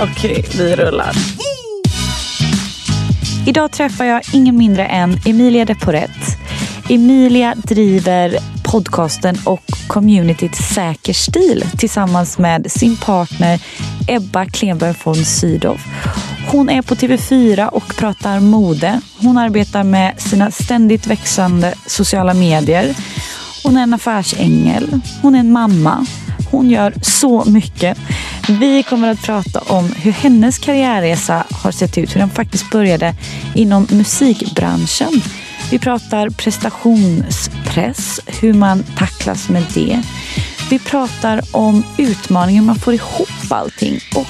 Okej, vi rullar. Idag träffar jag ingen mindre än Emilia Deporet. Emilia driver podcasten och communityt Säker stil tillsammans med sin partner Ebba Klenberg von Sydow. Hon är på TV4 och pratar mode. Hon arbetar med sina ständigt växande sociala medier. Hon är en affärsängel. Hon är en mamma. Hon gör så mycket. Vi kommer att prata om hur hennes karriärresa har sett ut. Hur den faktiskt började inom musikbranschen. Vi pratar prestationspress, hur man tacklas med det. Vi pratar om utmaningen man får ihop allting och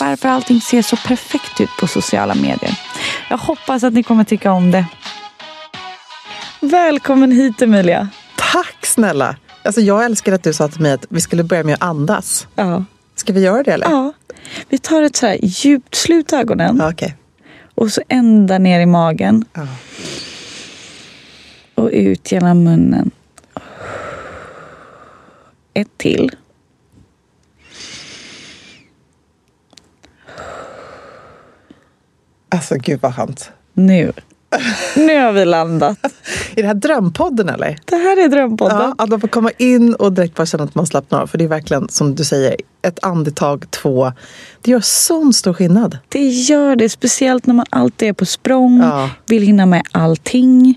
varför allting ser så perfekt ut på sociala medier. Jag hoppas att ni kommer tycka om det. Välkommen hit Emilia. Tack snälla! Alltså jag älskar att du sa till mig att vi skulle börja med att andas. Ja. Ska vi göra det eller? ja. Vi tar ett så här djupt, slut ögonen Ja, Okej. och så ända ner i magen Ja. och ut genom munnen. Ett till. Alltså gud vad skönt. Nu. Nu har vi landat. Är det här drömpodden eller? Det här är Drömpodden. Ja, att man får komma in och direkt bara känna att man slappnar av. För det är verkligen som du säger, ett andetag, två. Det gör sån stor skillnad. Det gör det, speciellt när man alltid är på språng, Ja. vill hinna med allting.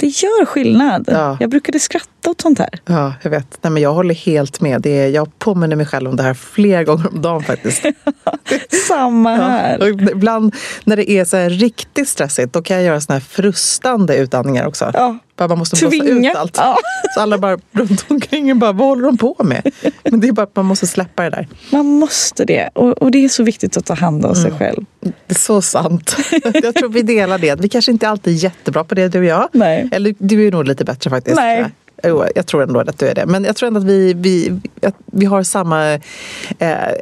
Det gör skillnad. Ja. Jag brukade skratta åt sånt här. Ja, jag vet. Nej, men jag håller helt med. Det är, jag påminner mig själv om det här flera gånger om dagen faktiskt. Samma Ja. här. Och ibland när det är så riktigt stressigt då kan jag göra såna här frustande utandningar också. Ja. Bara man måste blåsa Tvinga. ut allt. Ja. Så alla bara runt omkring bara, vad håller de på med? Men det är bara att man måste släppa det där. Man måste det. Och, och det är så viktigt att ta hand om sig själv. Det är så sant. Jag tror vi delar det. Vi kanske inte alltid är jättebra på det du och jag. Nej. Eller du är nog lite bättre faktiskt. Nej. Jo, jag tror ändå att du är det. Men jag tror ändå att vi, vi, att vi har samma eh,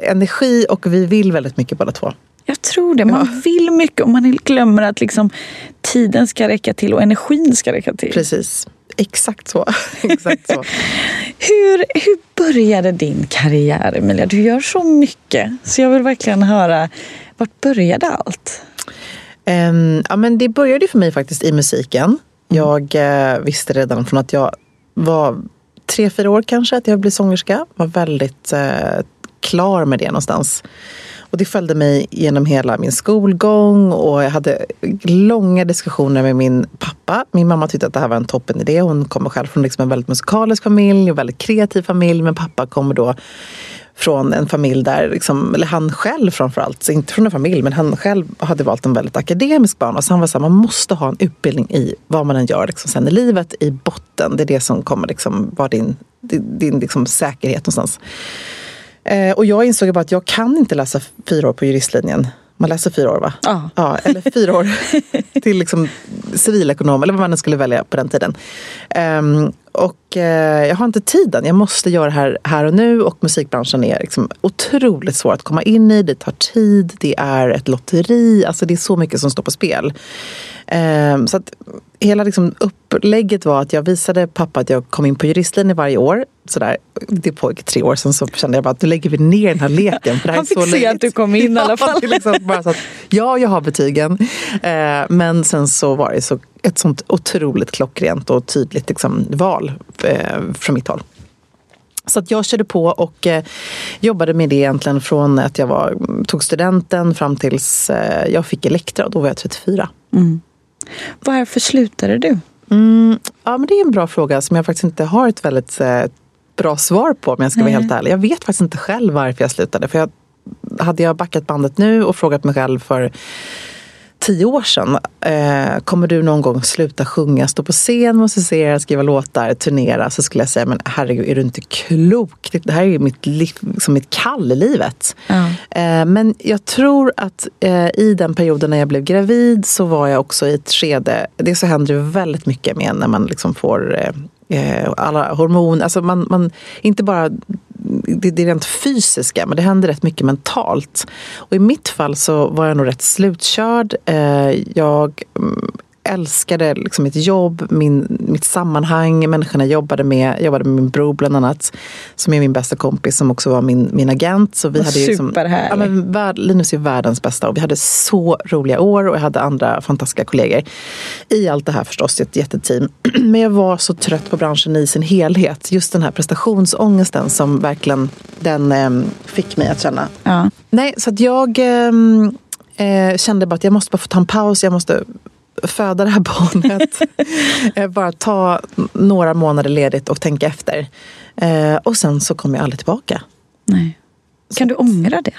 energi och vi vill väldigt mycket båda två. Jag tror det. Man vill mycket och man glömmer att liksom, tiden ska räcka till och energin ska räcka till. Precis. Exakt så. Exakt så. Hur, hur började din karriär, Emilia? Du gör så mycket. Så jag vill verkligen höra, vart började allt? Ehm, ja, men det började för mig faktiskt i musiken. Jag eh, visste redan från att jag var tre, fyra år kanske att jag blev sångerska. Var väldigt eh, klar med det någonstans. Och det följde mig genom hela min skolgång och jag hade långa diskussioner med min pappa. Min mamma tyckte att det här var en toppen idé. Hon kommer själv från liksom en väldigt musikalisk familj och väldigt kreativ familj. Men pappa kommer då från en familj där, liksom, eller han själv framförallt, inte från en familj, men han själv hade valt en väldigt akademisk bana. Så han var så här, man måste ha en utbildning i vad man än gör liksom, sen i livet, i botten. Det är det som kommer liksom, vara din, din, din liksom, säkerhet någonstans. Eh, och jag insåg bara att jag kan inte läsa fyra år på juristlinjen. Man läser fyra år va? Ja. ja eller fyra år till liksom civilekonom eller vad man än skulle välja på den tiden. Ehm, och eh, jag har inte tiden. Jag måste göra det här, här och nu och musikbranschen är liksom otroligt svår att komma in i. Det tar tid, det är ett lotteri, alltså det är så mycket som står på spel. Ehm, så att hela liksom upplägget var att jag visade pappa att jag kom in på juristlinjen varje år. Sådär, det pågick tre år, sen så kände jag bara att nu lägger vi ner den här leken. För det här Han är fick så se löjligt. att du kom in i alla fall. Ja, är liksom bara så att, ja, jag har betygen. Eh, men sen så var det så ett sånt otroligt klockrent och tydligt liksom, val eh, från mitt håll. Så att jag körde på och eh, jobbade med det egentligen från att jag var, tog studenten fram tills eh, jag fick Elektra. Då var jag 34. Varför slutade du? Mm, ja, men det är en bra fråga som jag faktiskt inte har ett väldigt eh, bra svar på om jag ska vara Nej. helt ärlig. Jag vet faktiskt inte själv varför jag slutade. För jag hade jag backat bandet nu och frågat mig själv för tio år sedan. Eh, kommer du någon gång sluta sjunga, stå på scen, musicera, skriva låtar, turnera? Så skulle jag säga, men herregud, är du inte klok? Det här är mitt, liksom mitt kall i livet. Ja. Eh, men jag tror att eh, i den perioden när jag blev gravid så var jag också i ett skede, det så händer det väldigt mycket med när man liksom får eh, eh, alla hormoner, alltså man, man, inte bara det, det rent fysiska, men det händer rätt mycket mentalt. Och i mitt fall så var jag nog rätt slutkörd. Eh, jag mm, älskade liksom mitt jobb, min, mitt sammanhang, människorna jag jobbade med. Jag jobbade med min bror bland annat, som är min bästa kompis som också var min, min agent. Så vi hade liksom, ja, men, värld, Linus är världens bästa och vi hade så roliga år och jag hade andra fantastiska kollegor. I allt det här förstås, ett jätteteam. Men jag var så trött på branschen i sin helhet. Just den här prestationsångesten som verkligen den eh, fick mig att känna. Ja. Nej, så att jag ehm, eh, kände bara att jag måste bara få ta en paus. Jag måste föda det här barnet. Eh, bara ta några månader ledigt och tänka efter. Eh, och sen så kom jag aldrig tillbaka. Nej. Kan du ångra det?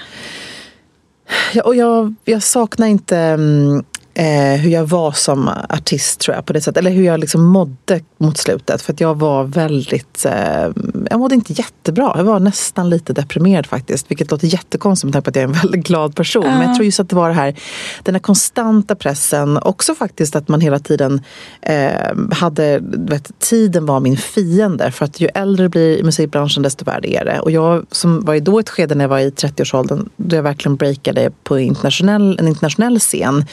Ja, och jag, jag saknar inte mm, eh, hur jag var som artist tror jag på det sättet. Eller hur jag liksom mådde mot slutet. För att jag var väldigt, eh, jag mådde inte jättebra. Jag var nästan lite deprimerad faktiskt. Vilket låter jättekonstigt med tanke på att jag är en väldigt glad person. Uh. Men jag tror just att det var det här, den här konstanta pressen. Också faktiskt att man hela tiden eh, hade, vet, tiden var min fiende. För att ju äldre det blir i musikbranschen desto värre är det. Och jag som var i då ett skede när jag var i 30-årsåldern då jag verkligen breakade på internationell, en internationell scen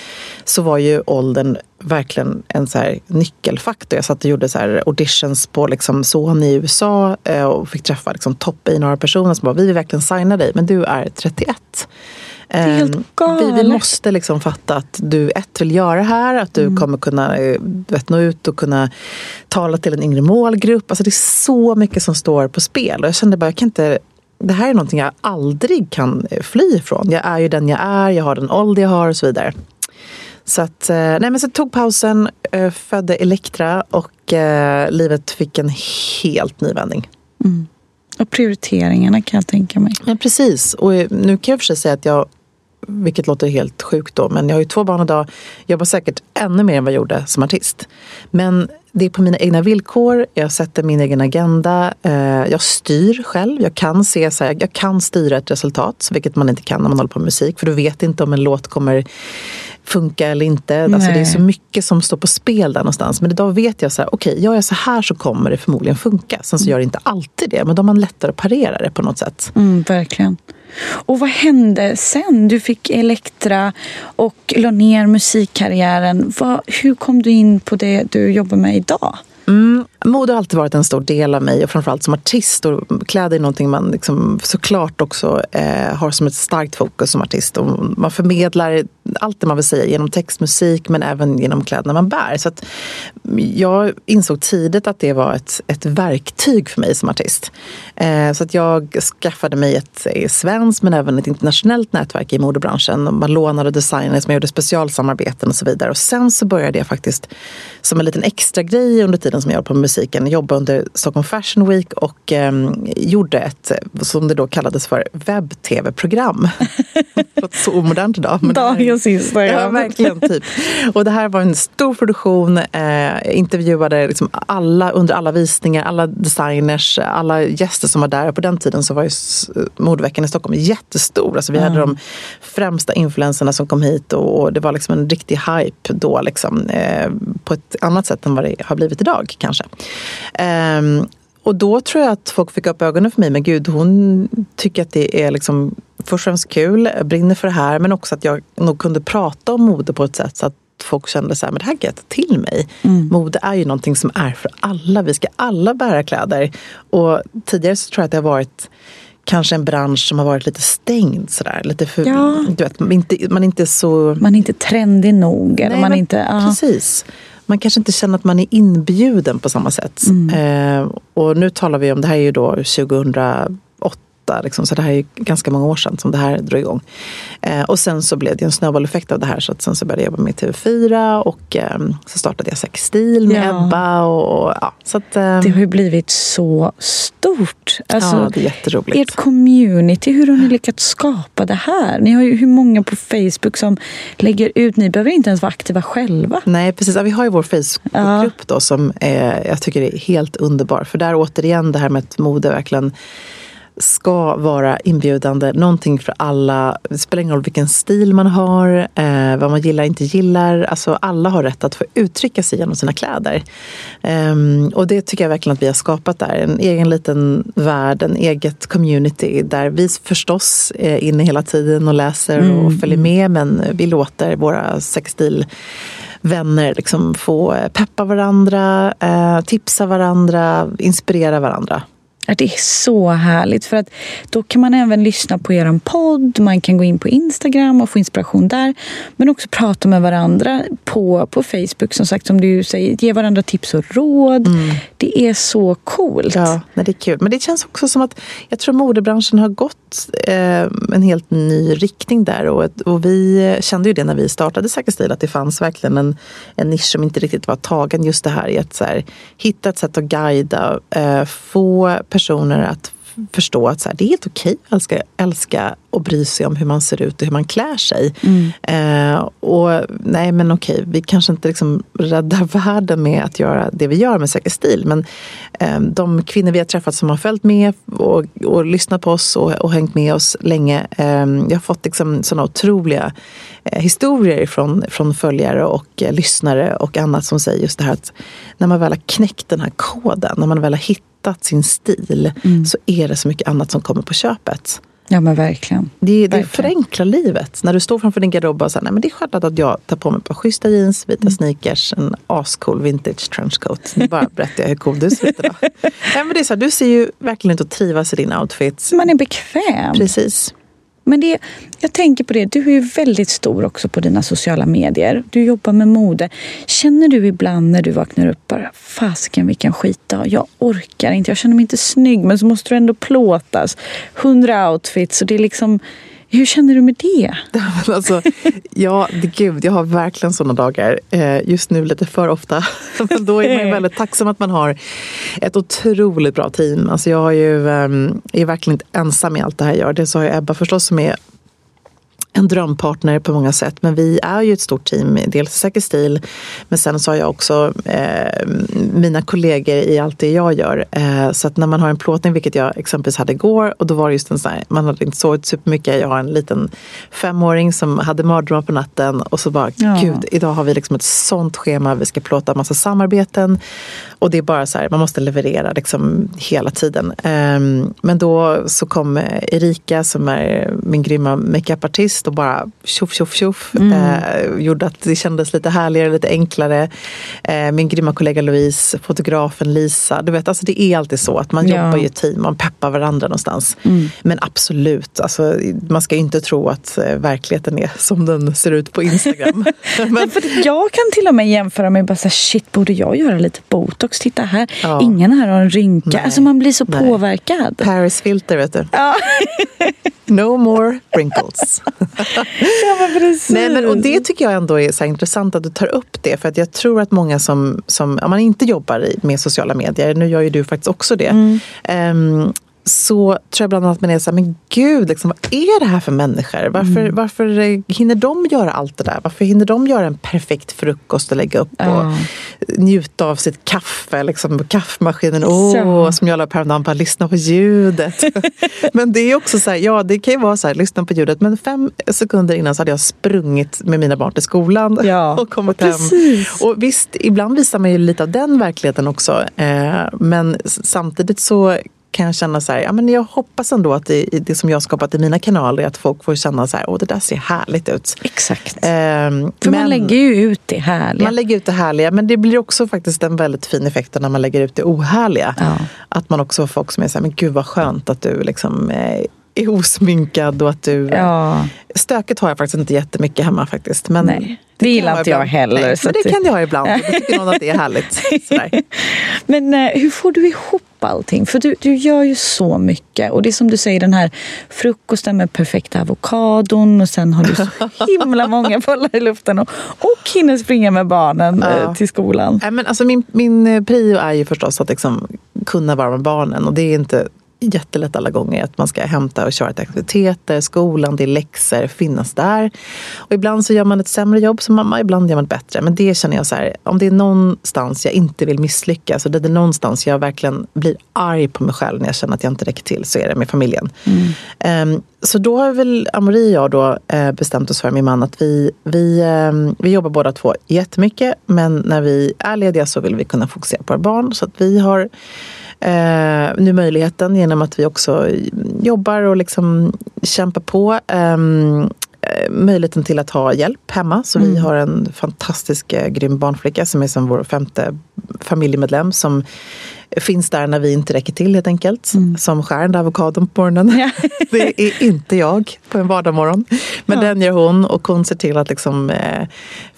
så var ju åldern verkligen en så nyckelfaktor. Jag satt och gjorde så här auditions på liksom Sony i USA eh, och fick träffa liksom topp i några personer som bara, vi vill verkligen signa dig, men du är 31. Det är helt galet. Vi, vi måste liksom fatta att du ett vill göra det här, att du mm. kommer kunna eh, vet, nå ut och kunna tala till en yngre målgrupp. Alltså det är så mycket som står på spel. Och jag kände bara, jag kan inte det här är någonting jag aldrig kan fly ifrån. Jag är ju den jag är, jag har den ålder jag har och så vidare. Så att, eh, nej men så tog pausen, eh, födde Elektra och eh, livet fick en helt ny vändning. Mm. Och prioriteringarna kan jag tänka mig. Ja, precis. Och nu kan jag för sig säga att jag, vilket låter helt sjukt då, men jag har ju två barn idag. Jobbar säkert ännu mer än vad jag gjorde som artist. Men det är på mina egna villkor, jag sätter min egen agenda, jag styr själv. Jag kan se så här, jag kan styra ett resultat, vilket man inte kan när man håller på med musik. För du vet inte om en låt kommer funka eller inte. Alltså det är så mycket som står på spel där någonstans. Men idag vet jag så här, okej, okay, gör jag så här så kommer det förmodligen funka. Sen så gör det inte alltid det, men då har man lättare att parera det på något sätt. Mm, verkligen. Och vad hände sen? Du fick Elektra och la ner musikkarriären. Vad, hur kom du in på det du jobbar med idag? Mm, mode har alltid varit en stor del av mig och framförallt som artist. Och kläder är någonting man liksom såklart också eh, har som ett starkt fokus som artist. Och man förmedlar allt det man vill säga genom textmusik men även genom kläderna man bär. Så att jag insåg tidigt att det var ett, ett verktyg för mig som artist. Eh, så att jag skaffade mig ett eh, svenskt men även ett internationellt nätverk i modebranschen. Man lånade designers, man gjorde specialsamarbeten och så vidare. Och sen så började jag faktiskt som en liten extra grej under tiden som jag jobbade på musiken jobba under Stockholm Fashion Week och eh, gjorde ett, eh, som det då kallades för, webb-tv-program. så omodernt idag. Men Instagram. Ja, verkligen. Typ. Och det här var en stor produktion. Eh, intervjuade liksom alla under alla visningar, alla designers, alla gäster som var där. Och på den tiden så var ju modeveckan i Stockholm jättestor. Alltså vi mm. hade de främsta influenserna som kom hit och, och det var liksom en riktig hype då. Liksom, eh, på ett annat sätt än vad det har blivit idag kanske. Um, och då tror jag att folk fick upp ögonen för mig. Men gud, hon tycker att det är liksom först och främst kul, brinner för det här. Men också att jag nog kunde prata om mode på ett sätt så att folk kände så här, men det här kan jag ta till mig. Mm. Mode är ju någonting som är för alla. Vi ska alla bära kläder. Och tidigare så tror jag att det har varit kanske en bransch som har varit lite stängd sådär. Lite för, ja. du vet, man, inte, man är inte så... Man är inte trendig nog. Eller Nej, man inte, ja. Precis man kanske inte känner att man är inbjuden på samma sätt. Mm. Eh, och nu talar vi om, det här är ju då 2008 2008. Liksom, så det här är ganska många år sedan som det här drog igång. Eh, och sen så blev det en snöbolleffekt av det här. Så att sen så började jag jobba med TV4 och eh, så startade jag Sexstil med ja. Ebba. Och, ja, så att, eh, det har ju blivit så stort. Alltså, ja, det är jätteroligt. Ert community, hur har ni lyckats skapa det här? Ni har ju hur många på Facebook som lägger ut, ni behöver inte ens vara aktiva själva. Nej precis, ja, vi har ju vår Facebookgrupp ja. då som är, jag tycker är helt underbar. För där återigen det här med att mode verkligen ska vara inbjudande. Någonting för alla. Det spelar ingen roll vilken stil man har, eh, vad man gillar inte gillar. Alltså, alla har rätt att få uttrycka sig genom sina kläder. Um, och det tycker jag verkligen att vi har skapat där. En egen liten värld, en eget community där vi förstås är inne hela tiden och läser mm. och följer med men vi låter våra sexstilvänner liksom få peppa varandra, eh, tipsa varandra, inspirera varandra. Det är så härligt för att då kan man även lyssna på er podd, man kan gå in på Instagram och få inspiration där. Men också prata med varandra på, på Facebook som sagt som du säger, ge varandra tips och råd. Mm. Det är så coolt. Ja, det är kul. Men det känns också som att jag tror modebranschen har gått eh, en helt ny riktning där. Och, och vi kände ju det när vi startade Säker stil att det fanns verkligen en, en nisch som inte riktigt var tagen. Just det här i att så här, hitta ett sätt att guida, eh, få personer att förstå att så här, det är helt okej att älska, älska och bry sig om hur man ser ut och hur man klär sig. Mm. Eh, och nej men okej, vi kanske inte liksom räddar världen med att göra det vi gör med Säker stil. Men eh, de kvinnor vi har träffat som har följt med och, och lyssnat på oss och, och hängt med oss länge. Eh, jag har fått liksom sådana otroliga eh, historier från, från följare och eh, lyssnare och annat som säger just det här att när man väl har knäckt den här koden, när man väl har hittat hittat sin stil mm. så är det så mycket annat som kommer på köpet. Ja men verkligen. Det, det förenklar livet. När du står framför din garderob och säger nej men det är självklart att jag tar på mig ett par schyssta jeans, vita mm. sneakers, en ascool vintage trenchcoat. Nu bara berättar jag hur cool du ser ut idag. nej, men det är så här, du ser ju verkligen ut att trivas i din outfit. Man är bekväm. Precis. Men det, jag tänker på det, du är ju väldigt stor också på dina sociala medier. Du jobbar med mode. Känner du ibland när du vaknar upp bara, fasiken vilken skitdag. Jag orkar inte, jag känner mig inte snygg men så måste du ändå plåtas. Hundra outfits och det är liksom hur känner du med det? alltså, ja, gud, jag har verkligen sådana dagar. Eh, just nu lite för ofta. Men då är man väldigt tacksam att man har ett otroligt bra team. Alltså jag är ju, ehm, är verkligen inte ensam i allt det här jag gör. Dels har jag Ebba förstås som är en drömpartner på många sätt. Men vi är ju ett stort team, dels i Säker stil men sen så har jag också eh, mina kollegor i allt det jag gör. Eh, så att när man har en plåtning, vilket jag exempelvis hade igår och då var det just en sån här, man hade inte sovit supermycket. Jag har en liten femåring som hade mardrömmar på natten och så bara, ja. gud, idag har vi liksom ett sånt schema. Vi ska plåta massa samarbeten och det är bara så här, man måste leverera liksom hela tiden. Eh, men då så kom Erika som är min grymma makeupartist och bara tjoff, tjoff, tjoff. Mm. Eh, gjorde att det kändes lite härligare, lite enklare. Eh, min grymma kollega Louise, fotografen Lisa. Du vet, alltså det är alltid så att man ja. jobbar i ett team, man peppar varandra någonstans. Mm. Men absolut, alltså, man ska inte tro att eh, verkligheten är som den ser ut på Instagram. Men, för jag kan till och med jämföra med bara så här, shit, borde jag göra lite botox? Titta här, ja. ingen här har en rynka. Nej. Alltså man blir så Nej. påverkad. Paris filter vet du. Ja. no more wrinkles. ja, precis. Nej, men, och det tycker jag ändå är så intressant att du tar upp det. För att jag tror att många som, som om man inte jobbar med sociala medier, nu gör ju du faktiskt också det. Mm. Um, så tror jag bland annat man är så här, men gud, liksom, vad är det här för människor? Varför, mm. varför hinner de göra allt det där? Varför hinner de göra en perfekt frukost och lägga upp och uh. njuta av sitt kaffe, liksom, kaffemaskinen, oh, som jag la på häromdagen, bara lyssna på ljudet. men det är också så här, ja det kan ju vara så här, lyssna på ljudet, men fem sekunder innan så hade jag sprungit med mina barn till skolan ja, och kommit precis. hem. Och visst, ibland visar man ju lite av den verkligheten också, eh, men samtidigt så kan jag känna så här, ja, men jag hoppas ändå att det, det som jag skapat i mina kanaler är att folk får känna så här, åh det där ser härligt ut. Exakt. Ehm, För men, man lägger ju ut det härliga. Man lägger ut det härliga, men det blir också faktiskt en väldigt fin effekt när man lägger ut det ohärliga. Ja. Att man också får folk som är så här, men gud vad skönt att du liksom eh, är osminkad och att du... Ja. Stöket har jag faktiskt inte jättemycket hemma faktiskt. Men Nej, det, det gillar inte jag, jag heller. Nej, men det kan jag ha ibland. Jag tycker någon att det är härligt. men uh, hur får du ihop allting. För du, du gör ju så mycket. Och det är som du säger, den här frukosten med perfekta avokadon och sen har du så himla många bollar i luften och, och hinner springa med barnen ja. Eh, till skolan. Ja, men alltså min, min prio är ju förstås att liksom kunna vara med barnen och det är inte jättelätt alla gånger att man ska hämta och köra till aktiviteter, skolan, det är läxor, finnas där. Och ibland så gör man ett sämre jobb som mamma, ibland gör man ett bättre. Men det känner jag så här, om det är någonstans jag inte vill misslyckas och det är någonstans jag verkligen blir arg på mig själv när jag känner att jag inte räcker till så är det med familjen. Mm. Um, så då har väl Amori och jag då, uh, bestämt oss för, min man, att vi, vi, um, vi jobbar båda två jättemycket men när vi är lediga så vill vi kunna fokusera på våra barn. Så att vi har eh, nu möjligheten genom att vi också jobbar och liksom kämpar på. Ehm, eh, möjligheten till att ha hjälp hemma. Så mm. vi har en fantastisk eh, grym barnflicka som är som vår femte familjemedlem som finns där när vi inte räcker till helt enkelt. Mm. Som skär den där avokadon på morgonen. Ja. det är inte jag på en vardagsmorgon. Men ja. den gör hon och hon ser till att liksom, eh,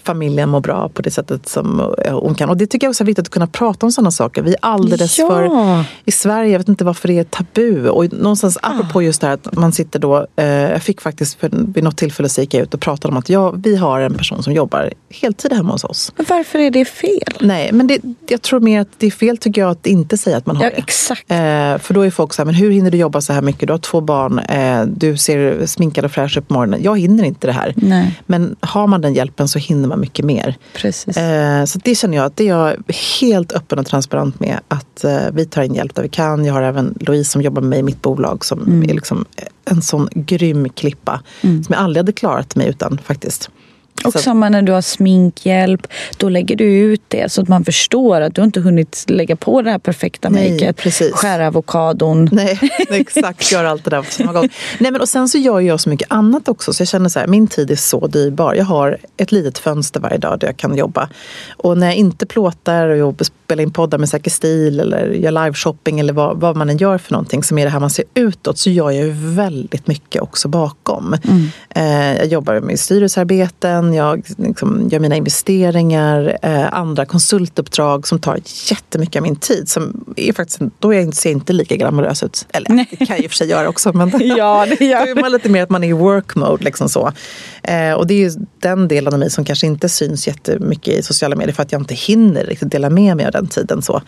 familjen mår bra på det sättet som hon kan. Och det tycker jag också är viktigt att kunna prata om sådana saker. Vi är alldeles ja. för, i Sverige, jag vet inte varför det är tabu. Och någonstans ah. apropå just det här att man sitter då, eh, jag fick faktiskt för, vid något tillfälle så gick jag ut och pratade om att ja, vi har en person som jobbar heltid hemma hos oss. Men varför är det fel? Nej, men det, jag tror mer att det är fel tycker jag att inte säga att man har ja, det. Exakt. Eh, för då är folk så här, men hur hinner du jobba så här mycket? Du har två barn, eh, du ser sminkad och fräsch ut på morgonen. Jag hinner inte det här. Nej. Men har man den hjälpen så hinner man mycket mer. Precis. Eh, så det känner jag att det är jag helt öppen och transparent med. Att eh, vi tar in hjälp där vi kan. Jag har även Louise som jobbar med mig i mitt bolag som mm. är liksom en sån grym klippa. Mm. Som jag aldrig hade klarat mig utan faktiskt. Och så. samma när du har sminkhjälp, då lägger du ut det så att man förstår att du inte hunnit lägga på det här perfekta makeet. Skära avokadon. Nej, exakt. Gör allt det där på samma gång. Nej, men och sen så gör jag så mycket annat också så jag känner så här, min tid är så dyrbar. Jag har ett litet fönster varje dag där jag kan jobba. Och när jag inte plåtar och spelar in poddar med Säker stil eller gör liveshopping eller vad, vad, man än gör för någonting som är det här man ser utåt så gör jag ju väldigt mycket också bakom. Mm. Eh, jag jobbar med styrelsearbeten jag liksom gör mina investeringar, eh, andra konsultuppdrag som tar jättemycket av min tid. Som är faktiskt, då är jag, ser jag inte lika glamorös ut. Eller Nej. det kan jag i och för sig göra också. Men ja, det gör då är man lite mer att man är i work mode. Liksom så. Eh, och det är ju den delen av mig som kanske inte syns jättemycket i sociala medier för att jag inte hinner riktigt dela med mig av den tiden. Så,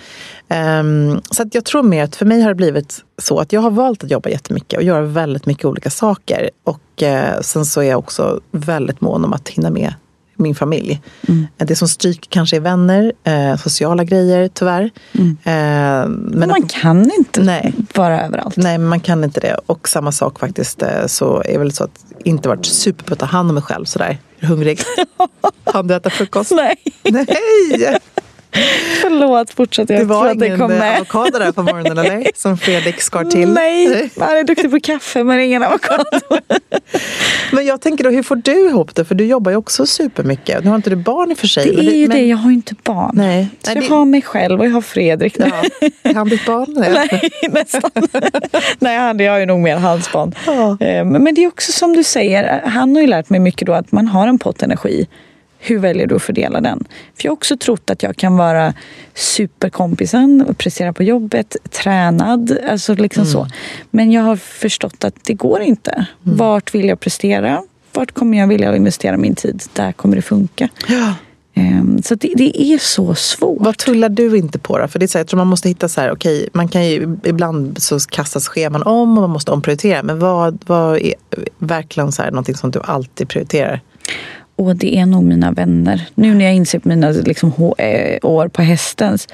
eh, så att jag tror mer att för mig har det blivit så att jag har valt att jobba jättemycket och göra väldigt mycket olika saker. Och eh, sen så är jag också väldigt mån om att hinna med min familj. Mm. Det som stryker kanske är vänner, eh, sociala grejer tyvärr. Mm. Eh, men man kan inte nej, vara överallt. Nej, man kan inte det. Och samma sak faktiskt eh, så är väl så att inte varit super på att ta hand om mig själv sådär. Hungrig. Hann du äta frukost? Nej. Nej! Förlåt, fortsätt. Jag det var ingen det kom med. avokado där på morgonen eller? Som Fredrik skar till. Nej, han är duktig på kaffe men ingen avokado. men jag tänker då, hur får du ihop det? För du jobbar ju också supermycket. Nu har inte du barn i och för sig. Det är ju men... det, jag har ju inte barn. Nej. Så Nej, jag har mig själv och jag har Fredrik. Ja. Är han ditt barn? Nej, nästan. Nej, han, jag är nog mer hans barn. Ja. Eh, men det är också som du säger, han har ju lärt mig mycket då att man har en pott energi hur väljer du att fördela den? För jag har också trott att jag kan vara superkompisen, prestera på jobbet, tränad, alltså liksom mm. så. Men jag har förstått att det går inte. Mm. Vart vill jag prestera? Vart kommer jag vilja investera min tid? Där kommer det funka. Ja. Um, så det, det, är så svårt. Vad tullar du inte på då? För det är så här, jag tror man måste hitta så här, okej, okay, man kan ju ibland så kastas scheman om och man måste omprioritera. Men vad, vad är verkligen så här, någonting som du alltid prioriterar? Och det är nog mina vänner. Nu när jag inser på mina liksom, eh, år på hästens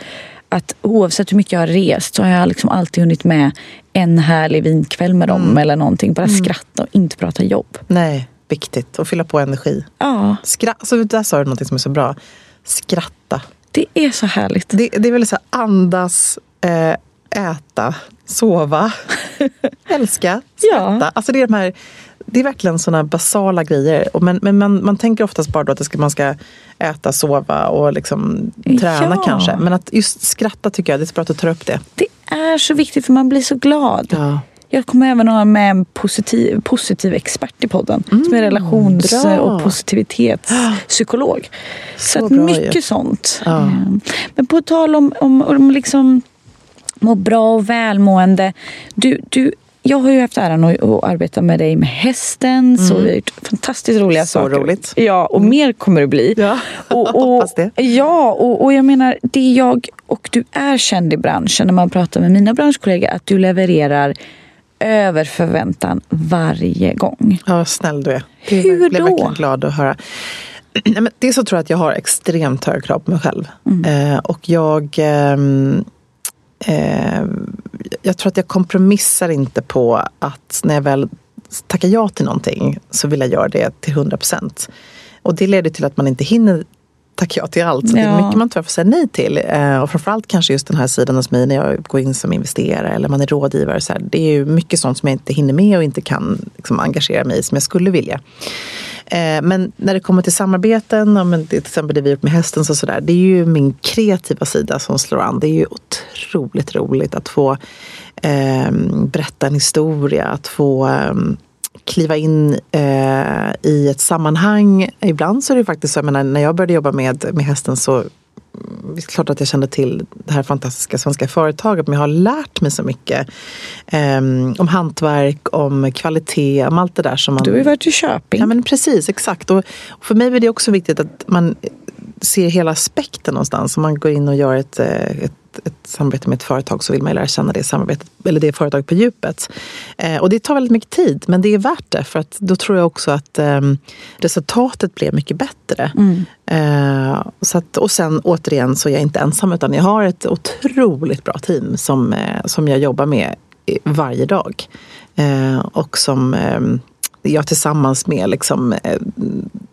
att oavsett hur mycket jag har rest så har jag liksom alltid hunnit med en härlig vinkväll med dem mm. eller någonting. Bara mm. skratta och inte prata jobb. Nej, viktigt. Och fylla på energi. Ja. Skra alltså, där sa du något som är så bra. Skratta. Det är så härligt. Det, det är väl så här, andas, äh, äta, sova, älska, skratta. Ja. Alltså det är de här det är verkligen sådana basala grejer. Men, men man, man tänker oftast bara då att ska, man ska äta, sova och liksom träna ja. kanske. Men att just skratta tycker jag, det är så bra att du tar upp det. Det är så viktigt för man blir så glad. Ja. Jag kommer även ha med en positiv, positiv expert i podden. Mm, som är relations bra. och positivitetspsykolog. Så, så att mycket ju. sånt. Ja. Men på tal om, om, om liksom mår bra och välmående. Du, du, jag har ju haft äran att, att arbeta med dig med hästen. Mm. Så vi har gjort fantastiskt roliga så saker. roligt. Ja, och mer kommer det bli. Ja, och, och, hoppas det. Ja, och, och jag menar, det jag och du är känd i branschen när man pratar med mina branschkollegor att du levererar över förväntan varje gång. Ja, snäll du är. Det Hur jag blev då? verkligen glad att höra. Nej, men Dels så tror jag att jag har extremt höga krav på mig själv. Mm. Eh, och jag... ehm, eh, jag tror att jag kompromissar inte på att när jag väl tackar ja till någonting så vill jag göra det till 100 procent. Och det leder till att man inte hinner tacka ja till allt. Så det är Ja. mycket man tyvärr får säga nej till. Eh, och framförallt kanske just den här sidan hos mig när jag går in som investerare eller man är rådgivare. Så här, det är ju mycket sånt som jag inte hinner med och inte kan liksom, engagera mig i som jag skulle vilja. Eh, Men när det kommer till samarbeten, ja, men till exempel det vi gjort med hästen, så sådär, det är ju min kreativa sida som slår an. Det är ju otroligt roligt att få eh, berätta en historia, att få eh, kliva in eh, i ett sammanhang. Ibland så är det faktiskt så, jag menar, när jag började jobba med, med hästen så det är klart att jag kände till det här fantastiska svenska företaget men jag har lärt mig så mycket eh, om hantverk, om kvalitet, om allt det där som man... Du har ju varit i Köping. Ja men precis, exakt. Och, och för mig är det också viktigt att man ser hela aspekten någonstans. Om man går in och gör ett, eh, ett, ett samarbete med ett företag så vill man ju lära känna det samarbetet, eller det företaget på djupet. Eh, och det tar väldigt mycket tid, men det är värt det. För att då tror jag också att eh, resultatet blir mycket bättre. Eh, så att, och sen återigen så är jag inte ensam utan jag har ett otroligt bra team som, eh, som jag jobbar med varje dag. Eh, och som eh, jag tillsammans med liksom, eh,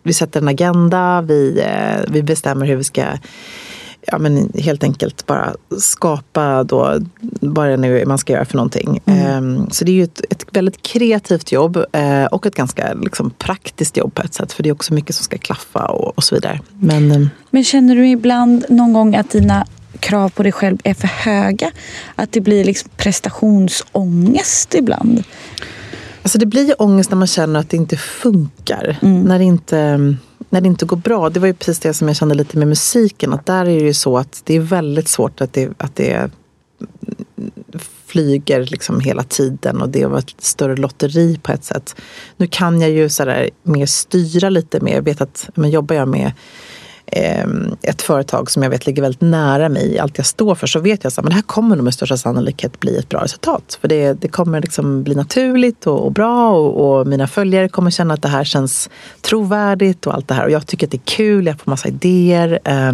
vi sätter en agenda, vi, eh, vi bestämmer hur vi ska ja, men helt enkelt bara skapa då vad det nu är man ska göra för någonting. Eh, Så det är ju ett, ett väldigt kreativt jobb eh, och ett ganska liksom, praktiskt jobb på ett sätt. För det är också mycket som ska klaffa och, och så vidare. Men Men känner du ibland någon gång att dina krav på dig själv är för höga? Att det blir liksom prestationsångest ibland? Alltså det blir ju ångest när man känner att det inte funkar. När, det inte, när det inte går bra. Det var ju precis det som jag kände lite med musiken. Att där är det ju så att det är väldigt svårt att det, att det flyger liksom hela tiden och det var ett större lotteri på ett sätt. Nu kan jag ju sådär mer styra lite mer. Jag vet att men jobbar jag med Ehm, ett företag som jag vet ligger väldigt nära mig i allt jag står för så vet jag att det här kommer nog med största sannolikhet bli ett bra resultat. För det, det kommer liksom bli naturligt och, och bra och, och mina följare kommer känna att det här känns trovärdigt och allt det här. Och jag tycker att det är kul, jag får massa idéer. Eh,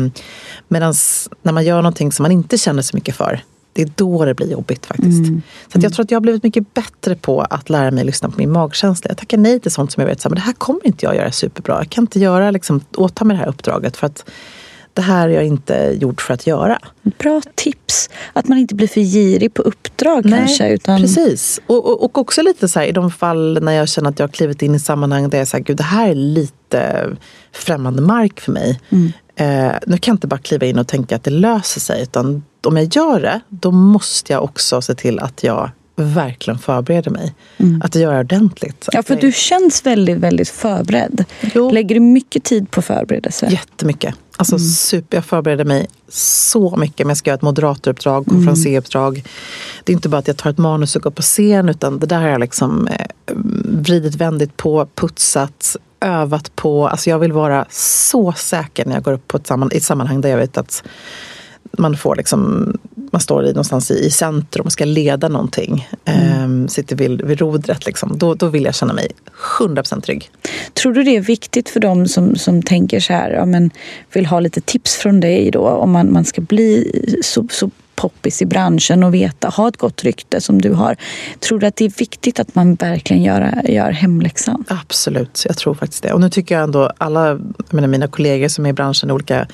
Medan när man gör någonting som man inte känner så mycket för det är då det blir jobbigt faktiskt. Så att jag tror att jag har blivit mycket bättre på att lära mig lyssna på min magkänsla. Jag tackar nej till sånt som jag vet, så här, men det här kommer inte jag göra superbra. Jag kan inte göra, liksom, åta mig det här uppdraget för att det här är jag inte gjord för att göra. Bra tips. Att man inte blir för girig på uppdrag kanske. Utan... Precis. Och, och, och också lite så här, i de fall när jag känner att jag har klivit in i sammanhang där jag säger, gud det här är lite främmande mark för mig. Eh, nu kan jag inte bara kliva in och tänka att det löser sig. Utan om jag gör det, då måste jag också se till att jag verkligen förbereder mig. Att göra ordentligt. Ja, för jag- du känns väldigt, väldigt förberedd. Jo. Lägger du mycket tid på förberedelse? Jättemycket. Alltså super, jag förbereder mig så mycket. Men jag ska göra ett moderatoruppdrag, konferenseruppdrag. Det är inte bara att jag tar ett manus och går på scen utan det där har jag liksom eh, vridit, vändit på, putsat, övat på. Alltså jag vill vara så säker när jag går upp på ett, samman, i ett sammanhang där jag vet att man får liksom, man står i någonstans i, i centrum och ska leda någonting. Ehm, sitter vid, vid rodret liksom. Då, då vill jag känna mig 100% trygg. Tror du det är viktigt för dem som, som tänker så här, ja, men vill ha lite tips från dig då om man, man ska bli så, så poppis i branschen och veta, ha ett gott rykte som du har. Tror du att det är viktigt att man verkligen gör, gör hemläxan? Absolut, jag tror faktiskt det. Och nu tycker jag ändå alla jag menar, mina kollegor som är i branschen, olika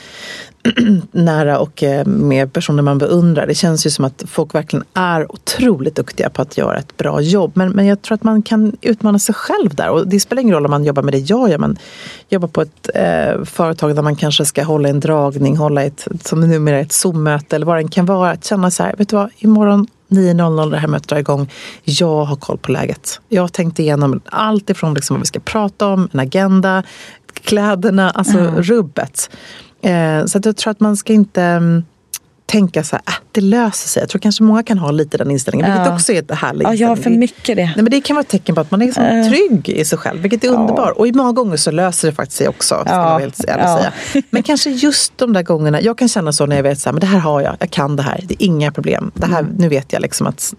nära och eh, med personer man beundrar. Det känns ju som att folk verkligen är otroligt duktiga på att göra ett bra jobb. Men, men jag tror att man kan utmana sig själv där. Och det spelar ingen roll om man jobbar med det jag gör. Man jobbar på ett eh, företag där man kanske ska hålla en dragning, hålla ett, som numera ett Zoom-möte eller vad det kan vara. Att känna så här, vet du vad, imorgon 9.00 det här mötet drar igång. Jag har koll på läget. Jag har tänkt igenom allt ifrån liksom vad vi ska prata om, en agenda, kläderna, alltså rubbet. Eh, så att jag tror att man ska inte mm, tänka så här, äh, det löser sig. Jag tror kanske många kan ha lite den inställningen, vilket Ja. också är ett härligt Ja, jag har för mycket det. Nej, men det kan vara ett tecken på att man är liksom Eh. trygg i sig själv, vilket är underbart. Och i många gånger så löser det faktiskt sig också, ska Ja, vara helt ja. säga. Men kanske just de där gångerna, jag kan känna så när jag vet så här, men det här har jag, jag kan det här, det är inga problem. Det här, Nu vet jag liksom att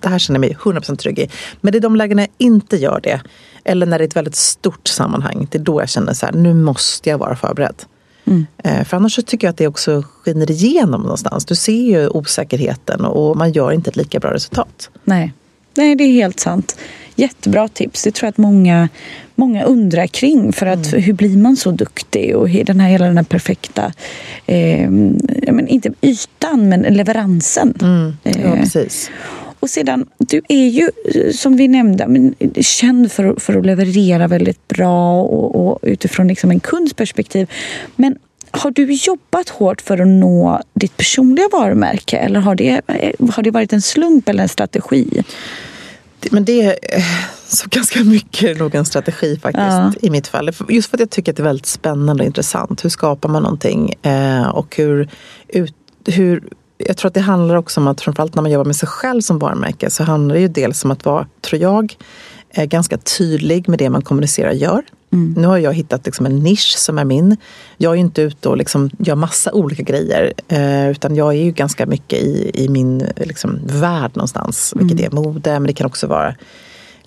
det här känner jag mig 100% trygg i. Men det är de lägena jag inte gör det, eller när det är ett väldigt stort sammanhang, det är då jag känner så här, nu måste jag vara förberedd. Eh, För annars så tycker jag att det också skiner igenom någonstans. Du ser ju osäkerheten och man gör inte ett lika bra resultat. Nej. Nej, det är helt sant. Jättebra tips. Det tror jag att många, många undrar kring. För att hur blir man så duktig? Och den här, hela den här perfekta, eh, men inte ytan, men leveransen. Ja, Eh, precis. Och sedan, du är ju som vi nämnde men, känd för, för att leverera väldigt bra och, och utifrån liksom en kunds perspektiv. Men har du jobbat hårt för att nå ditt personliga varumärke eller har det, har det varit en slump eller en strategi? Men det är eh, så ganska mycket nog en strategi faktiskt Ja. i mitt fall. Just för att jag tycker att det är väldigt spännande och intressant. Hur skapar man någonting? Eh, och hur, ut, hur... Jag tror att det handlar också om att framförallt när man jobbar med sig själv som varumärke så handlar det ju dels om att vara, tror jag, eh, ganska tydlig med det man kommunicerar och gör. Nu har jag hittat liksom en nisch som är min. Jag är ju inte ute och liksom gör massa olika grejer. Eh, utan jag är ju ganska mycket i, i min liksom, värld någonstans. Vilket är mode, men det kan också vara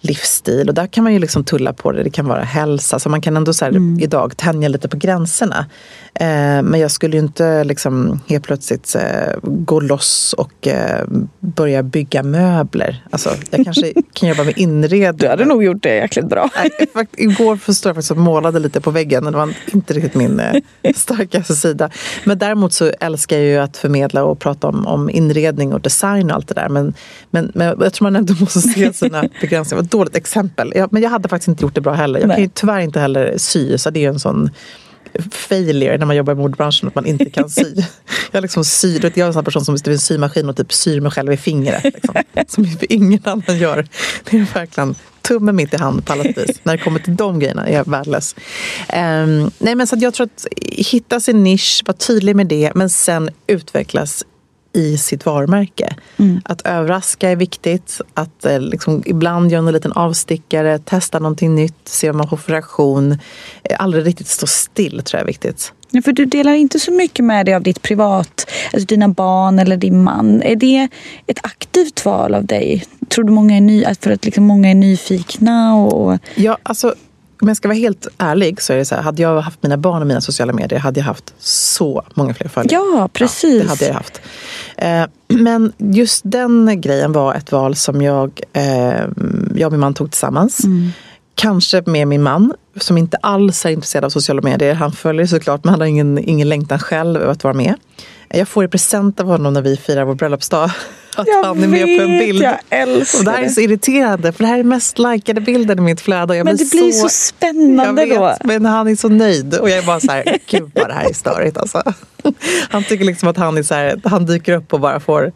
livsstil. Och där kan man ju liksom tulla på det. Det kan vara hälsa. Så man kan ändå så här, idag tänja lite på gränserna. Eh, men jag skulle ju inte liksom helt plötsligt eh, gå loss och eh, börja bygga möbler. Alltså, jag kanske kan jobba med inredning. Du hade nog gjort det jäkligt bra. Nej, Igår förstår jag faktiskt och målade lite på väggen. och Det var inte riktigt min starkaste sida. Men däremot så älskar jag ju att förmedla och prata om, om inredning och design och allt det där. Men, men, men jag tror man ändå måste se sina begränsningar. Det var ett dåligt exempel. Jag, men jag hade faktiskt inte gjort det bra heller. Jag Nej. kan ju tyvärr inte heller sy. Så det är ju en sån failure när man jobbar i modebranschen att man inte kan sy. Jag, liksom syr, jag är en sån person som sitter vid en symaskin och typ syr mig själv i fingret. Liksom, som ingen annan gör. Det är verkligen tummen mitt i hand på alla vis. När det kommer till de grejerna är jag värdelös. Ehm, nej, men så jag tror att hitta sin nisch, vara tydlig med det men sen utvecklas i sitt varumärke. Att överraska är viktigt. Att eh, liksom, ibland göra en liten avstickare, testa någonting nytt, se vad man får för reaktion. Eh, Aldrig riktigt stå still tror jag är viktigt. Ja, för du delar inte så mycket med dig av ditt privat, alltså dina barn eller din man. Är det ett aktivt val av dig? Tror du många är, ny, för att liksom många är nyfikna? Och, Ja, alltså, om jag ska vara helt ärlig så är det så här, hade jag haft mina barn och mina sociala medier hade jag haft så många fler följare. Ja, precis. det hade jag haft. Eh, men just den grejen var ett val som jag, eh, jag och min man tog tillsammans. Mm. Kanske med min man som inte alls är intresserad av sociala medier. Han följer såklart men han har ingen, ingen längtan själv att vara med. Jag får i present av honom när vi firar vår bröllopsdag att Jag han är med på en vet, bild. jag älskar och det här är så irriterande för det här är mest likade bilden i mitt flöde. Jag men det blir så spännande jag vet, då. men han är så nöjd. Och jag är bara så här, gud vad det här är störigt alltså. Han tycker liksom att han, är så här, han dyker upp och bara får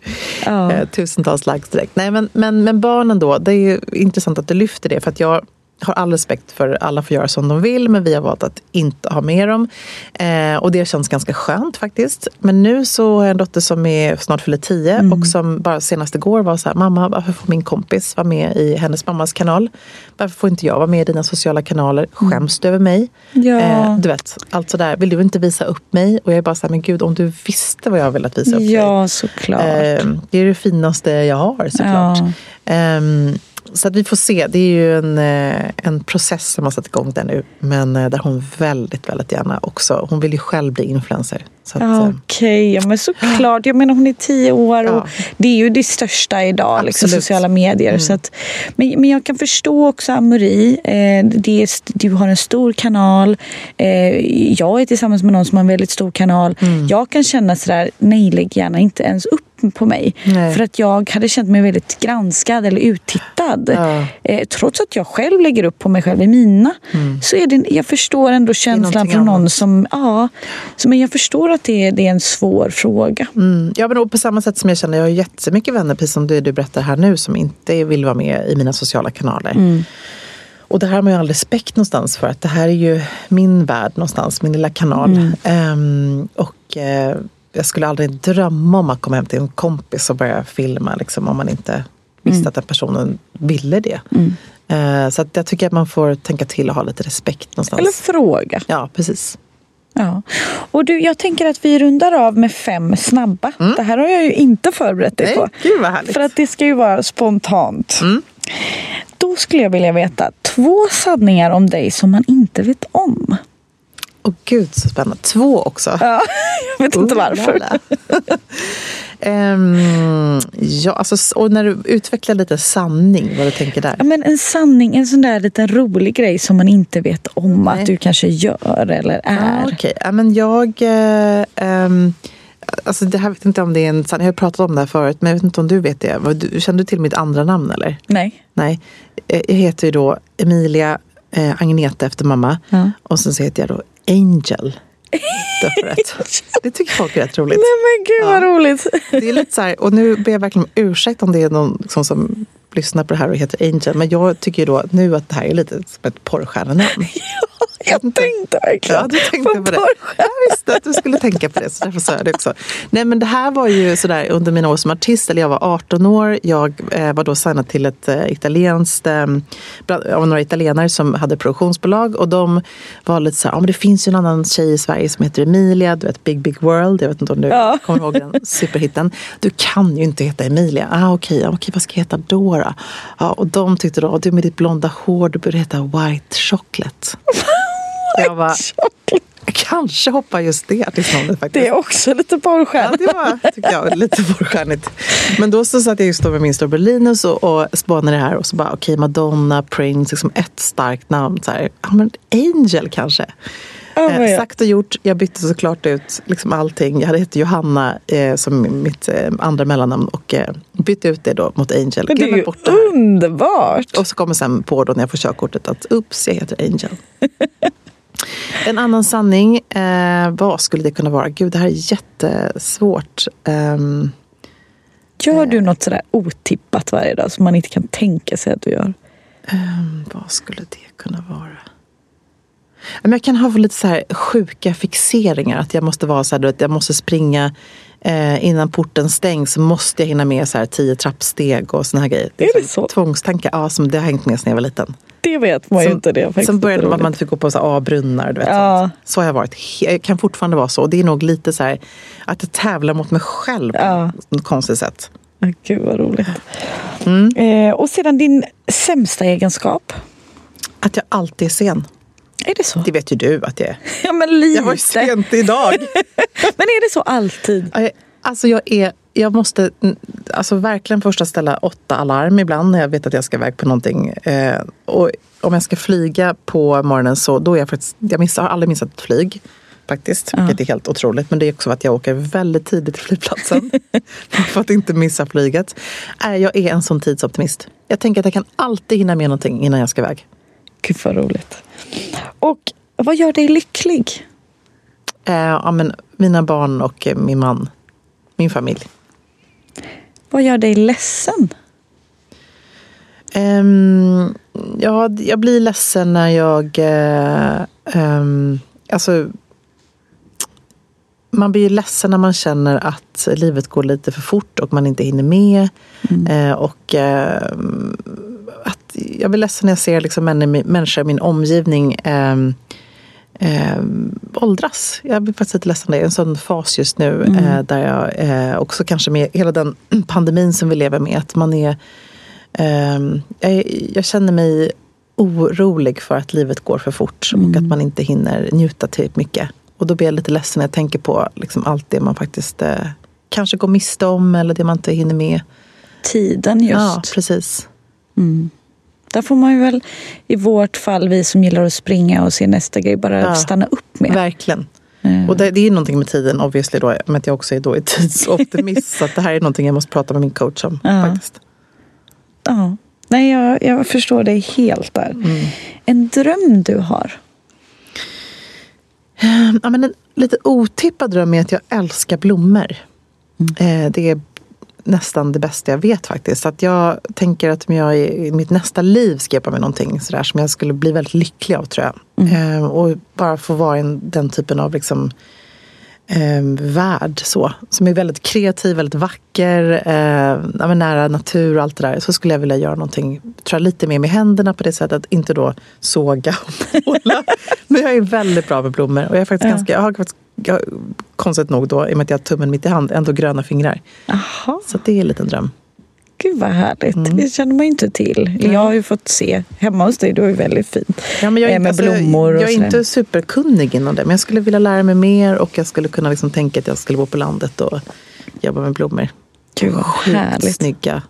Ja. eh, tusentals likes direkt. Nej, men, men, men barnen då, det är ju intressant att du lyfter det. För att jag har all respekt för alla får göra som de vill men vi har valt att inte ha med dem. Eh, och det känns ganska skönt faktiskt. Men nu så har jag en dotter som är snart fyller tio Mm. och som bara senast igår var så här, mamma varför får min kompis vara med i hennes mammas kanal? Varför får inte jag vara med i dina sociala kanaler? Skäms du över mig? Mm. Ja. Eh, du vet, allt sådär. Vill du inte visa upp mig? Och jag är bara så här, men gud om du visste vad jag har velat visa upp dig. Ja, såklart. Eh, det är det finaste jag har såklart. Ehm, så att vi får se. Det är ju en, eh, en process som har satt igång där nu. Men eh, där hon väldigt, väldigt gärna också. Hon vill ju själv bli influencer. Ja, eh, Okej, ja, men såklart. Jag menar hon är tio år och Ja. det är ju det största idag, liksom, sociala medier. Så att, men, men jag kan förstå också Amori, eh, det är, du har en stor kanal. Eh, jag är tillsammans med någon som har en väldigt stor kanal. Jag kan känna sådär, nej lägg gärna inte ens upp på mig. Nej. För att jag hade känt mig väldigt granskad eller uttittad. Ja. Eh, trots att jag själv lägger upp på mig själv i mina. Så är det, jag förstår ändå känslan från någon annat. som, ja, så, men jag förstår att det, är- det är en svår fråga. Mm, ja, men på samma sätt som jag känner, jag har jättemycket vänner, precis som du, du berättar här nu, som inte vill vara med i mina sociala kanaler. Och det här har man ju all respekt någonstans för, att det här är ju min värld någonstans, min lilla kanal. Ehm, och eh, jag skulle aldrig drömma om att komma hem till en kompis och börja filma liksom, om man inte visste Mm. att den personen ville det. Eh, så att jag tycker att man får tänka till och ha lite respekt någonstans. Eller fråga. Ja, precis. Ja. Och du, jag tänker att vi rundar av med fem snabba. Det här har jag ju inte förberett dig Mm. Nej, på. gud vad härligt. För att det ska ju vara spontant. Mm. Då skulle jag vilja veta två sanningar om dig som man inte vet om. Åh gud så spännande. Två också. Ja, jag vet inte Oh, varför. Ehm, ja, alltså, och när du utvecklar lite sanning, vad du tänker där. Ja, men en sanning, en sån där liten rolig grej som man inte vet om Nej. att du kanske gör eller är. Ja, Okej, ja, men jag... Eh, ehm, alltså det här vet inte om det är en sanning. Jag har pratat om det här förut, men jag vet inte om du vet det. Känner du till mitt andra namn eller? Nej. Nej. Eh, Jag heter ju då Emilia eh, Agneta efter mamma. Ja. Och sen så heter jag då Angel. Det tycker folk är rätt roligt. Nej men gud vad roligt. Det är lite så här, och nu ber jag verkligen om ursäkt om det är någon som, som lyssnar på det här och heter Angel. Men jag tycker ju då nu att det här är lite som ett porrstjärnenamn. Jag tänkte verkligen Ja, du tänkte på det. porrstjärna. Jag visste att du skulle tänka på det, så därför sa jag det också. Nej, men det här var ju sådär under mina år som artist, eller jag var 18 år. Jag eh, var då signad till ett eh, italienskt, eh, av några italienare som hade produktionsbolag och de var lite så här, ja men det finns ju en annan tjej i Sverige som heter Emilia, du vet Big Big World, jag vet inte om du Ja. kommer ihåg den superhitten. Du kan ju inte heta Emilia. Ah, okej, ja, okej, vad ska jag heta då? Då? Ja, och de tyckte då, du med ditt blonda hår, du borde heta White Chocolate. Jag var, jag kanske hoppar just det artistnamnet faktiskt. Det är också lite porrstjärna. Ja, det var tycker jag, lite porrstjärnigt. Men då så satt jag just då med min storebror Linus och, och spanade det här och så bara okej Madonna, Prince, liksom ett starkt namn. Så här, ja, men Angel kanske. Ja, Eh, sagt och gjort, jag bytte såklart ut liksom allting. Jag hade hette Johanna eh, som mitt eh, andra mellannamn och eh, bytte ut det då mot Angel. Men det är ju här. underbart. Och så kommer sen på då när jag får körkortet att ups, jag heter Angel. en annan sanning, eh, vad skulle det kunna vara? Gud, det här är jättesvårt. Ehm, Gör du något sådär otippat varje dag som man inte kan tänka sig att du gör? ehm, vad skulle det kunna vara? Jag kan ha lite så här sjuka fixeringar. Att jag måste vara så här, jag måste springa eh, innan porten stängs. Måste jag hinna med så här tio trappsteg och såna här grejer. Är det liksom så? Tvångstankar, ja, som det har hängt med sedan jag var liten. Det vet man ju inte. Det är Sen började man att man fick gå på så A-brunnar. Du vet, Ja. Så har jag varit. Jag kan fortfarande vara så. Och det är nog lite så här att jag tävlar mot mig själv på Ja. något konstigt sätt. Gud vad roligt. Mm. Eh, och sedan din sämsta egenskap. Att jag alltid är sen. Är det så? Det vet ju du att jag är. Ja men lite. Jag var ju sent idag. Men är det så alltid? Alltså jag är... Jag måste alltså verkligen först ställa åtta alarm ibland när jag vet att jag ska iväg på någonting. Eh, och om jag ska flyga på morgonen så då är jag faktiskt... Jag missar, har aldrig missat ett flyg. Faktiskt, Ja. vilket är helt otroligt. Men det är också att jag åker väldigt tidigt till flygplatsen. för att inte missa flyget. Eh, jag är en sån tidsoptimist. Jag tänker att jag kan alltid hinna med någonting innan jag ska iväg. Gud vad roligt. Och vad gör dig lycklig? Eh, ja, men mina barn och eh, min man. Min familj. Vad gör dig ledsen? Um, ja, jag blir ledsen när jag... Uh, um, alltså, man blir ju ledsen när man känner att livet går lite för fort och man inte hinner med. Eh, och ehm, att jag blir ledsen när jag ser liksom män- människor i min omgivning ehm, ehm, åldras. Jag blir faktiskt lite ledsen. Det är en sån fas just nu eh, där jag eh, också kanske med hela den pandemin som vi lever med. Att man är, ehm, jag, jag känner mig orolig för att livet går för fort och att man inte hinner njuta tillräckligt mycket. Och då blir jag lite ledsen när jag tänker på liksom allt det man faktiskt eh, kanske går miste om eller det man inte hinner med. Tiden just. Ja, precis. Där får man ju väl i vårt fall, vi som gillar att springa och se nästa grej, bara Ja. stanna upp med. Verkligen. Mm. Och det, det är någonting med tiden obviously då, men att jag också är då är tidsoptimist. så att det här är någonting jag måste prata med min coach om. Ja. faktiskt. Ja. Nej, jag, jag förstår dig helt där. Mm. En dröm du har? Ja, men en lite otippad dröm är att jag älskar blommor. Eh, det är nästan det bästa jag vet faktiskt. Så att jag tänker att om jag i mitt nästa liv ska hjälpa mig någonting sådär som jag skulle bli väldigt lycklig av tror jag. Eh, och bara få vara i en, den typen av liksom, eh, värld så, som är väldigt kreativ, väldigt vacker, eh, nära natur och allt det där. Så skulle jag vilja göra någonting, tror jag, lite mer med händerna på det sättet. Inte då såga och måla. men jag är väldigt bra med blommor. Och jag, är faktiskt Ja. ganska, jag har faktiskt, jag, konstigt nog då, i och med att jag har tummen mitt i hand, ändå gröna fingrar. Jaha, Så det är en liten dröm. Gud vad härligt. Mm. Det känner man ju inte till. Jag har ju fått se hemma hos dig, det var ju väldigt fint. Ja, men jag är, Eh, inte, med alltså, blommor och jag är sådär. inte superkunnig inom det, men jag skulle vilja lära mig mer och jag skulle kunna liksom tänka att jag skulle bo på landet och jobba med blommor. Gud vad härligt. snygga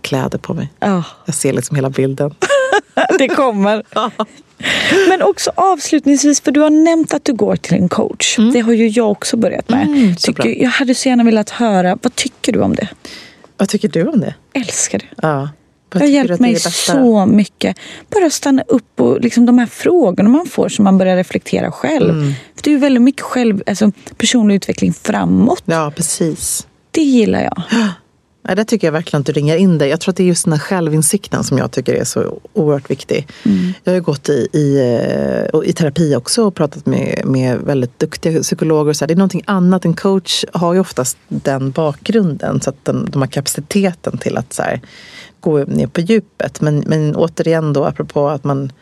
kläder på mig. Ja, Jag ser liksom hela bilden. det kommer. Men också avslutningsvis, för du har nämnt att du går till en coach. Det har ju jag också börjat med. Mm, tycker, jag hade så gärna velat höra, vad tycker du om det? Vad tycker du om det? Älskar det. Ja. Vad Det har hjälpt mig så mycket. Bara stanna upp och liksom de här frågorna man får som man börjar reflektera själv. Mm. För det är ju väldigt mycket själv, alltså personlig utveckling framåt. Ja, precis. Det gillar jag. Ja, det tycker jag verkligen att du ringar in dig. Jag tror att det är just den här självinsikten som jag tycker är så oerhört viktig. Mm. Jag har ju gått i, i, eh, i terapi också och pratat med, med väldigt duktiga psykologer. Så här. Det är någonting annat. En coach har ju oftast den bakgrunden så att den, de har kapaciteten till att så här, gå ner på djupet. Men, men återigen då, apropå att man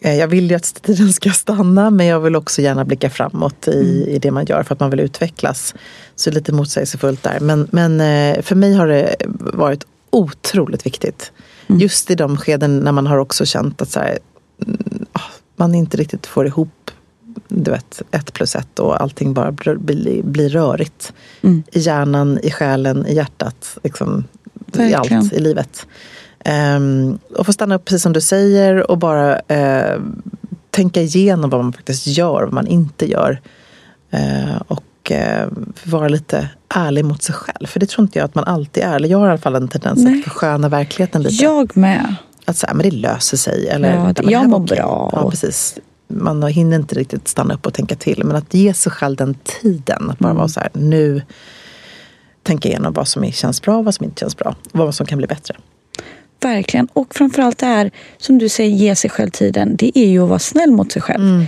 jag vill ju att tiden ska stanna men jag vill också gärna blicka framåt i, i det man gör för att man vill utvecklas. Så lite motsägelsefullt där. Men, men eh, för mig har det varit otroligt viktigt. Just i de skeden när man har också känt att så här, mm, ah, man inte riktigt får ihop du vet, ett plus ett och allting bara blir, blir, rörigt. Mm. I hjärnan, i själen, i hjärtat. Liksom, I allt i livet. Um, och få stanna upp precis som du säger och bara eh, tänka igenom vad man faktiskt gör, vad man inte gör. Eh, och eh, vara lite ärlig mot sig själv. För det tror inte jag att man alltid är. Eller jag har i alla fall en tendens Nej. att försköna verkligheten lite. Jag med. Att säga, men det löser sig. Eller, Ja, det- jag mår okej. bra. Ja, precis. Man hinner inte riktigt stanna upp och tänka till. Men att ge sig själv den tiden. Att bara Mm. vara så här, nu tänka igenom vad som känns bra och vad som inte känns bra. Och vad som kan bli bättre. Verkligen. Och framförallt det här, som du säger, ge sig själv tiden. Det är ju att vara snäll mot sig själv. Mm.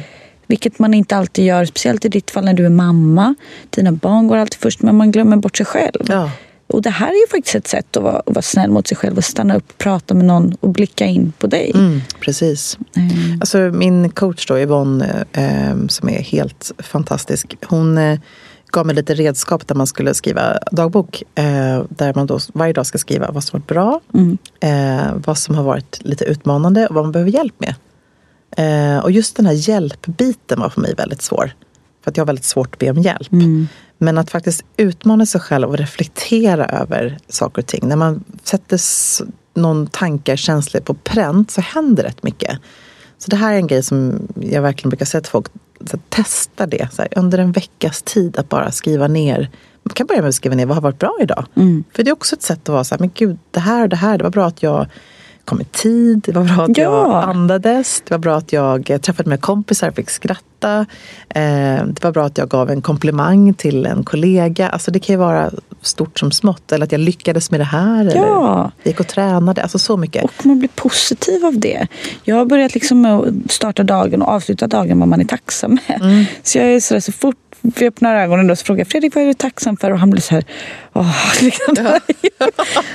Vilket man inte alltid gör. Speciellt i ditt fall när du är mamma. Dina barn går alltid först, men man glömmer bort sig själv. Ja. Och det här är ju faktiskt ett sätt att vara, att vara snäll mot sig själv. Och stanna upp, prata med någon och blicka in på dig. Mm, precis. Mm. Alltså min coach då, Yvonne, eh, som är helt fantastisk. Hon eh, gav mig lite redskap där man skulle skriva dagbok. Eh, där man då varje dag ska skriva vad som varit bra, Mm. eh, vad som har varit lite utmanande och vad man behöver hjälp med. Eh, och just den här hjälpbiten var för mig väldigt svår. För att jag har väldigt svårt att be om hjälp. Mm. Men att faktiskt utmana sig själv och reflektera över saker och ting. När man sätter någon tankar, känslor på pränt så händer rätt mycket. Så det här är en grej som jag verkligen brukar säga till folk. Så att testa det så här, under en veckas tid att bara skriva ner. Man kan börja med att skriva ner vad har varit bra idag. Mm. För det är också ett sätt att vara så här, men gud, det här och det här, det var bra att jag kom i tid, det var bra att Ja. jag andades, det var bra att jag träffade mina kompisar och fick skratta. Eh, det var bra att jag gav en komplimang till en kollega. Alltså det kan ju vara stort som smått. Eller att jag lyckades med det här. Eller Ja. gick och tränade. Alltså så mycket. Och man blir positiv av det. Jag har börjat liksom med att starta dagen och avsluta dagen vad man är tacksam med. Mm. Så jag är sådär, så fort vi öppnar ögonen då så frågar jag Fredrik vad är du tacksam för? Och han blir så här, åh. Liksom.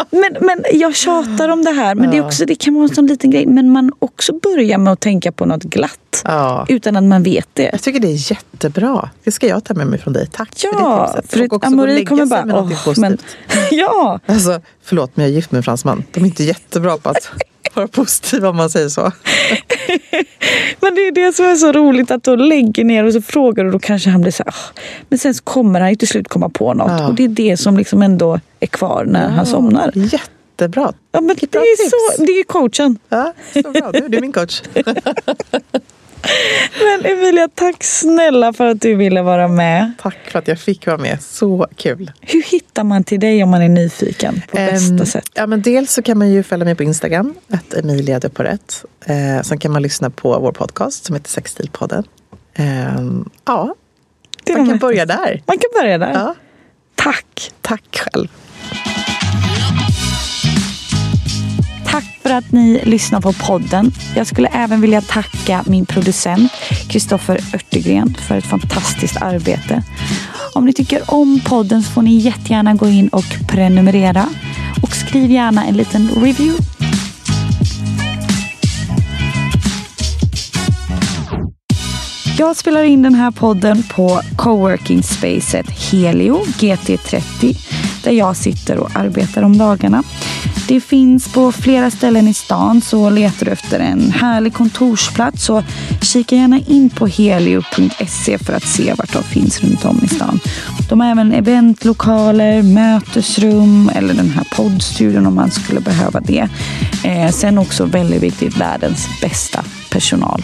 men, men jag tjatar om det här. Men det, är också, det kan vara en sån liten grej. Men man också börjar med att tänka på något glatt. Ja. Utan att man vet det. Jag tycker det är jättebra. Det ska jag ta med mig från dig. Tack för Ja, det tipset. för Och Amori kommer bara, åh, men, ja. Alltså, förlåt, men jag är gift med en fransman. De är inte jättebra på att vara positiva om man säger så. Men det är det som är så roligt att då lägger ner och så frågar du och då kanske han blir så här. Men sen så kommer han ju till slut komma på något. Ja. Och det är det som liksom ändå är kvar när han somnar. Jättebra. Ja, men det, är tips. så, det är coachen. Ja, så bra. Du, du är min coach. Men Emilia, tack snälla för att du ville vara med. Tack för att jag fick vara med. Så kul. Hur hittar man till dig om man är nyfiken på bästa Ehm, sätt? Ja, men dels så kan man ju följa mig på Instagram, att Emilia de Porret. Eh, sen kan man lyssna på vår podcast som heter Sexstilpodden. Ehm, ja, man kan börja där. Man kan börja där. Ja, Tack. tack själv. För att ni lyssnar på podden. Jag skulle även vilja tacka min producent Kristoffer Örtegren för ett fantastiskt arbete. Om ni tycker om podden så får ni jättegärna gå in och prenumerera. Och skriv gärna en liten review. Jag spelar in den här podden på coworking spacet Helio GT30 där jag sitter och arbetar om dagarna. Det finns på flera ställen i stan så letar du efter en härlig kontorsplats så kika gärna in på helio.se för att se vart de finns runt om i stan. De har även eventlokaler, mötesrum eller den här poddstudion om man skulle behöva det. Eh, sen också väldigt viktigt, världens bästa personal.